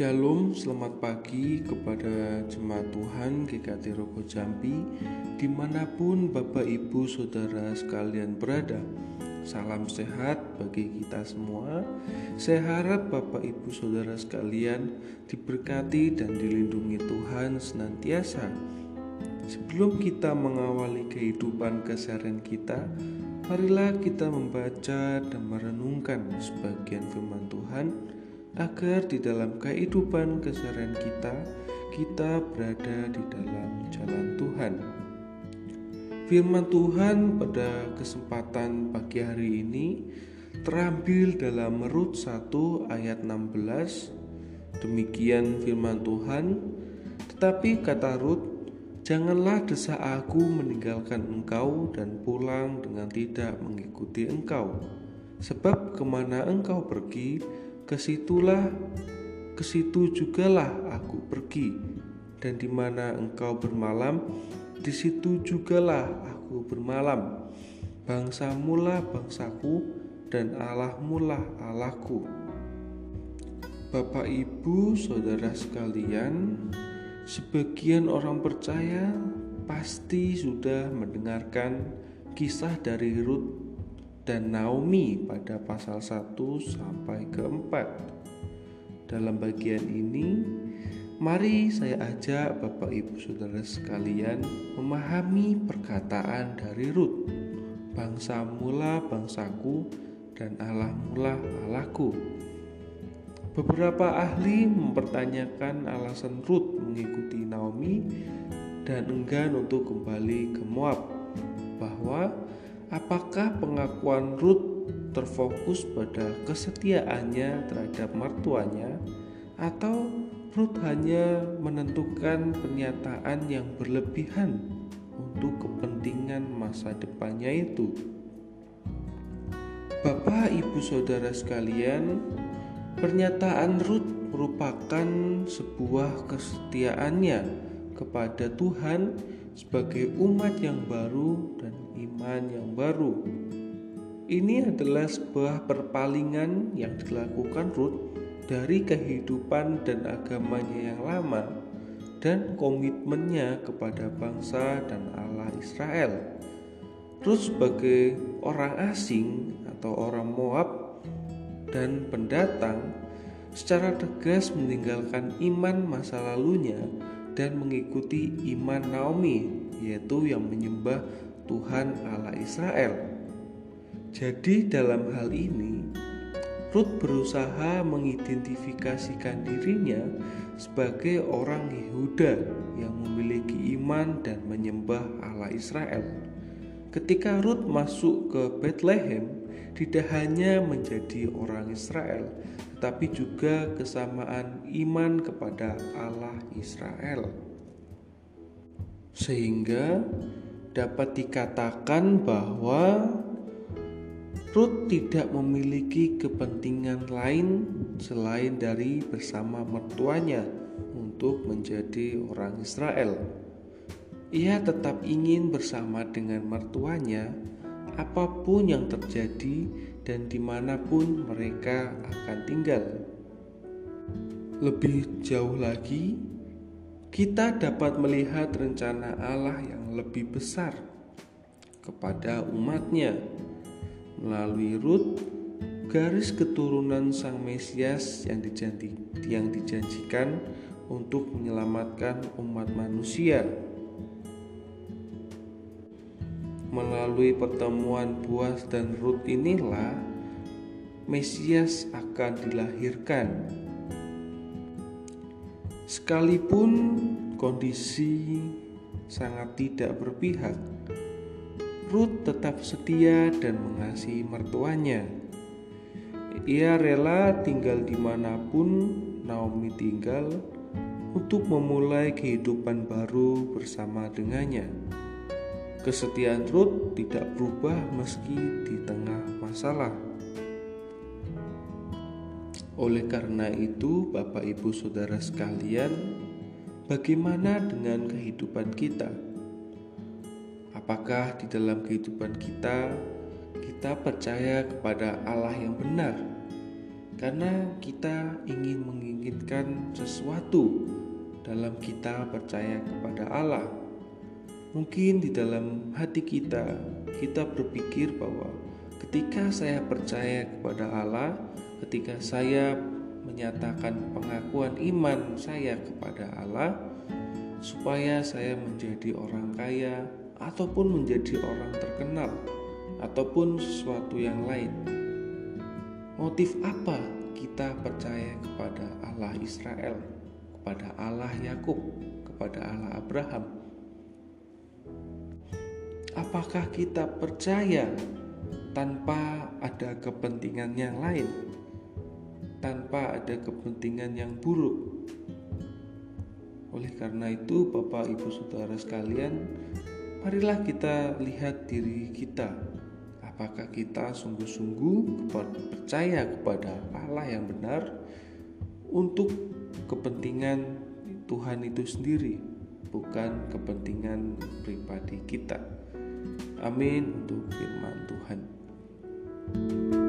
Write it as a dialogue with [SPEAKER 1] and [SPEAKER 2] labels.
[SPEAKER 1] Shalom, selamat pagi kepada jemaat Tuhan GKT Rogo Jambi. Di mana pun Bapak Ibu Saudara sekalian berada Salam sehat bagi kita semua. Saya harap Bapak Ibu Saudara sekalian Diberkati dan dilindungi Tuhan senantiasa. Sebelum kita mengawali kehidupan keseharian kita Marilah kita membaca dan merenungkan sebagian firman Tuhan agar di dalam kehidupan keseharian kita kita berada di dalam jalan Tuhan. Firman Tuhan pada kesempatan pagi hari ini terambil dalam Rut 1 ayat 16. Demikian firman Tuhan, tetapi kata Rut, Janganlah desak aku meninggalkan engkau dan pulang dengan tidak mengikuti engkau. Sebab ke mana engkau pergi, Ke situlah, ke situ jugalah aku pergi, dan di mana engkau bermalam, di situ jugalah aku bermalam. Bangsamulah bangsaku, dan Allahmulah Allahku. Bapak, ibu, saudara sekalian, sebagian orang percaya pasti sudah mendengarkan kisah dari Ruth dan Naomi pada pasal 1 sampai ke 4. Dalam bagian ini, mari saya ajak Bapak Ibu Saudara sekalian memahami perkataan dari Rut. Bangsa mula bangsaku dan Allah mula Allahku. Beberapa ahli mempertanyakan alasan Rut mengikuti Naomi dan enggan untuk kembali ke Moab bahwa Apakah pengakuan Ruth terfokus pada kesetiaannya terhadap mertuanya atau Ruth hanya menentukan pernyataan yang berlebihan untuk kepentingan masa depannya itu? Bapak, Ibu, Saudara sekalian, pernyataan Ruth merupakan sebuah kesetiaannya kepada Tuhan sebagai umat yang baru dan iman yang baru. Ini adalah sebuah perpalingan yang dilakukan Ruth dari kehidupan dan agamanya yang lama dan komitmennya kepada bangsa dan Allah Israel. Ruth sebagai orang asing atau orang Moab dan pendatang secara tegas meninggalkan iman masa lalunya dan mengikuti iman Naomi yaitu yang menyembah Tuhan Allah Israel. Jadi dalam hal ini Ruth berusaha mengidentifikasikan dirinya sebagai orang Yehuda yang memiliki iman dan menyembah Allah Israel. Ketika Ruth masuk ke Bethlehem, tidak hanya menjadi orang Israel, tetapi juga kesamaan iman kepada Allah Israel. Sehingga dapat dikatakan bahwa Ruth tidak memiliki kepentingan lain selain dari bersama mertuanya untuk menjadi orang Israel. Ia tetap ingin bersama dengan mertuanya apa pun yang terjadi dan di mana pun mereka akan tinggal. Lebih jauh lagi, kita dapat melihat rencana Allah yang lebih besar kepada umatnya melalui Rut garis keturunan Sang Mesias yang, dijanji, yang dijanjikan untuk menyelamatkan umat manusia. Melalui pertemuan Boas dan Rut inilah Mesias akan dilahirkan Sekalipun kondisi sangat tidak berpihak, Ruth tetap setia dan mengasihi mertuanya. Ia rela tinggal di mana pun Naomi tinggal untuk memulai kehidupan baru bersama dengannya. Kesetiaan Ruth tidak berubah meski di tengah masalah. Oleh karena itu, Bapak, Ibu, saudara sekalian, bagaimana dengan kehidupan kita? Apakah di dalam kehidupan kita kita percaya kepada Allah yang benar? karena kita ingin menginginkan sesuatu dalam kita percaya kepada Allah. Mungkin di dalam hati kita, kita berpikir bahwa ketika saya percaya kepada Allah, ketika saya menyatakan pengakuan iman saya kepada Allah, supaya saya menjadi orang kaya ataupun menjadi orang terkenal ataupun sesuatu yang lain Motif apa kita percaya kepada Allah Israel, kepada Allah Yakub, kepada Allah Abraham? Apakah kita percaya tanpa ada kepentingan yang lain, tanpa ada kepentingan yang buruk? Oleh karena itu, Bapak, Ibu, saudara sekalian, marilah kita lihat diri kita apakah kita sungguh-sungguh percaya kepada Allah yang benar untuk kepentingan Tuhan itu sendiri, bukan kepentingan pribadi kita. Amin untuk firman Tuhan. thank you